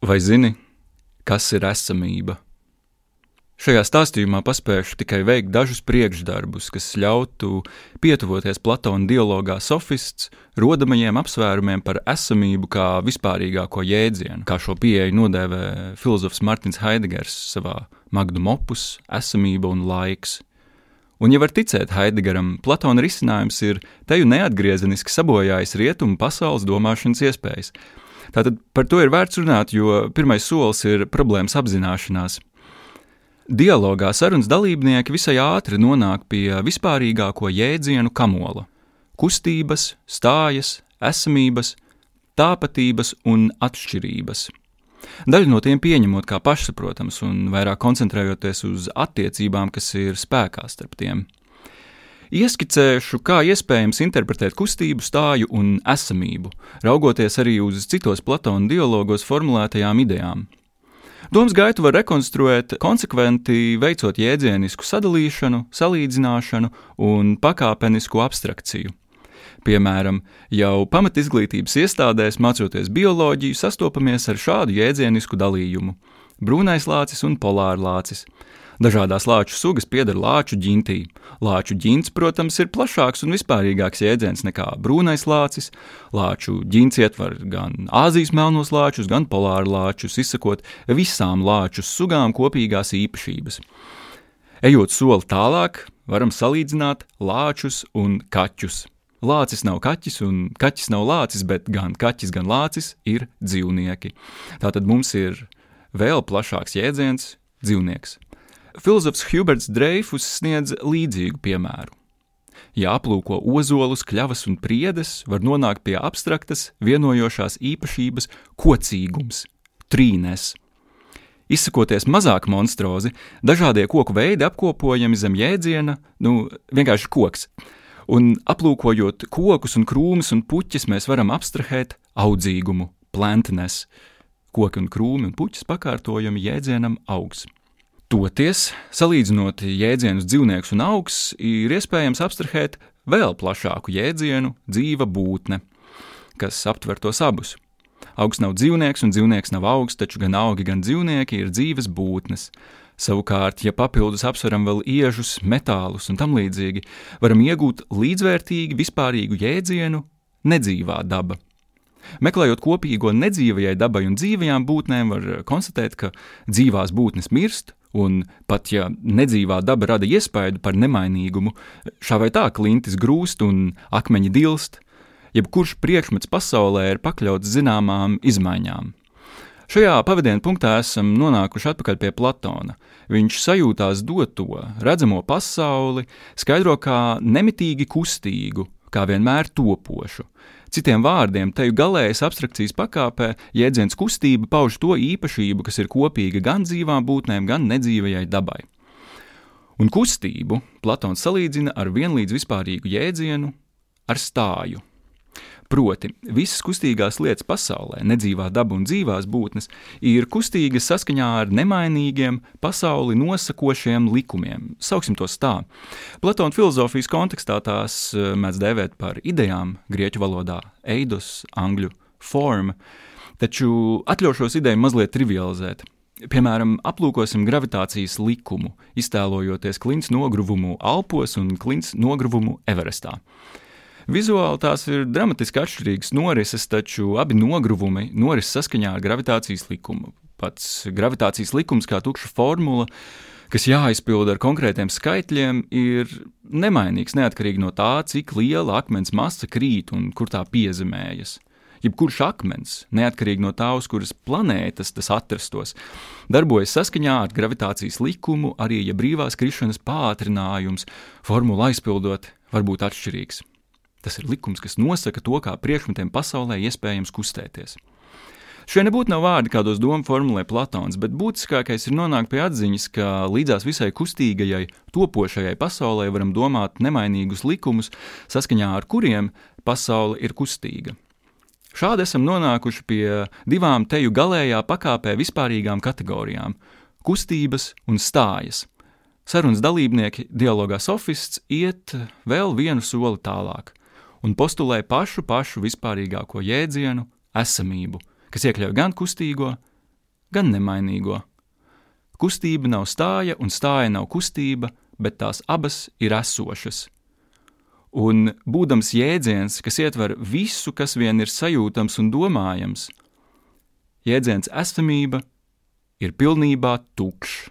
Vai zini, kas ir esamība? Šajā stāstījumā paspēšu tikai veikt dažus priekšdarbus, kas ļautu pietuvoties Platona dialogā sofists rodamajiem apsvērumiem par esamību kā vispārīgāko jēdzienu, kā šo pieeju nodēvē filozofs Martins Heidegers savā magnum opus Esamība un laiks. Un, ja var ticēt Heidegaram, Platona risinājums ir teju neatgriezeniski sabojājis rietumu pasaules domāšanas iespējas – Tātad par to ir vērts runāt, jo pirmais solis ir problēmas apzināšanās. Dialogā sarunas dalībnieki visai ātri nonāk pie vispārīgāko jēdzienu kamola - kustības, stājas, esamības, tāpatības un atšķirības. Daļu no tiem pieņemot kā pašsaprotams un vairāk koncentrējoties uz attiecībām, kas ir spēkā starp tiem. Ieskicēšu, kā iespējams interpretēt kustību, stāju un esamību, raugoties arī uz citos Platona dialogos formulētajām idejām. Domas gaitu var rekonstruēt konsekventi, veicot jēdzienisku sadalīšanu, salīdzināšanu un pakāpenisku abstrakciju. Piemēram, jau pamatizglītības iestādēs mācoties bioloģiju, sastopamies ar šādu jēdzienisku dalījumu - brūnais lācis un polārlācis. Dažādās lāču sugas pieder lāču ģintī. Lāču ģints, protams, ir plašāks un vispārīgāks jēdziens nekā brūnais lācis. Lāču ģints ietver gan Āzijas melnos lāčus, gan polāru lāčus, izsakot visām lāču sugām kopīgās īpašības. Ejot soli tālāk, varam salīdzināt lāčus un kaķus. Lācis nav kaķis, un kaķis nav lācis, bet gan kaķis, gan lācis ir dzīvnieki. Tātad mums ir vēl plašāks jēdziens - dzīvnieks. Filozofs Huberts Dreifus sniedz līdzīgu piemēru. Ja aplūko ozolus, kļavas un priedes, var nonākt pie abstraktas, vienojošās īpašības kocīgums, trīnes. Izsakoties mazāk monstrozi, dažādie koku veidi apkopojami zem jēdziena, nu, vienkārši koks. Un aplūkojot kokus un krūmus un puķus, mēs varam abstrahēt audzīgumu, plantnes. Koki un krūmi un puķis pakārtojami jēdzienam augs. Toties, salīdzinot jēdzienus dzīvnieks un augs, ir iespējams abstrahēt vēl plašāku jēdzienu - dzīva būtne, kas aptver tos abus. Augs nav dzīvnieks, un dzīvnieks nav augs, taču gan augi, gan dzīvnieki ir dzīves būtnes. Savukārt, ja papildus apsveram vēl iežus, metālus un tam līdzīgi, varam iegūt līdzvērtīgi vispārīgu jēdzienu - nedzīvā daba. Meklējot kopīgo nedzīvajai dabai un dzīvajām būtnēm, var konstatēt, ka dzīvās būtnes mirst, Un pat ja nedzīvā daba rada iespaidu par nemainīgumu, šā vai tā klintis grūst un akmeņi dilst, jebkurš priekšmets pasaulē ir pakļauts zināmām izmaiņām. Šajā pavadienu punktā esam nonākuši atpakaļ pie Platona. Viņš sajūtās doto, redzamo pasauli, skaidro kā nemitīgi kustīgu, kā vienmēr topošu, Citiem vārdiem, teju galējas abstrakcijas pakāpē jēdziens kustība pauž to īpašību, kas ir kopīga gan dzīvām būtnēm, gan nedzīvajai dabai. Un kustību Platons salīdzina ar vienlīdz vispārīgu jēdzienu, ar stāju. Proti, visas kustīgās lietas pasaulē, nedzīvā daba un dzīvās būtnes, ir kustīgas saskaņā ar nemainīgiem, pasauli nosakošiem likumiem. Sauksim tos tā. Platona filozofijas kontekstā tās eh, mēdz dēvēt par idejām, grieķu valodā - eidos, angļu forma, taču atļaušos ideju mazliet trivializēt. Piemēram, aplūkosim gravitācijas likumu, iztēlojoties klints nogruvumu Alpos un klints nogruvumu Everestā. Vizuāli tās ir dramatiski atšķirīgas norises, taču abi nogruvumi noris saskaņā ar gravitācijas likumu. Pats gravitācijas likums kā tukša formula, kas jāizpilda ar konkrētiem skaitļiem, ir nemainīgs neatkarīgi no tā, cik liela akmens masa krīt un kur tā piezemējas. Jebkurš akmens, neatkarīgi no tā, uz kuras planētas tas atrastos, darbojas saskaņā ar gravitācijas likumu, arī ja brīvās krišanas pātrinājums, formula aizpildot, var būt atšķirīgs. Tas ir likums, kas nosaka to, kā priekšmetiem pasaulē iespējams kustēties. Šie nebūtu nav vārdi, kādos domu formulē Platons, bet būtiskākais ir nonākt pie atziņas, ka līdzās visai kustīgajai, topošajai pasaulē varam domāt nemainīgus likumus, saskaņā ar kuriem pasaule ir kustīga. Šādi esam nonākuši pie divām teju galējā pakāpē vispārīgām kategorijām - kustības un stājas. Sarunas dalībnieki, dialogā sofists, iet vēl vienu soli tālāk un postulē pašu pašu vispārīgāko jēdzienu - esamību, kas iekļauj gan kustīgo, gan nemainīgo. Kustība nav stāja un stāja nav kustība, bet tās abas ir esošas. Un būdams jēdziens, kas ietver visu, kas vien ir sajūtams un domājams, jēdziens esamība ir pilnībā tukšs.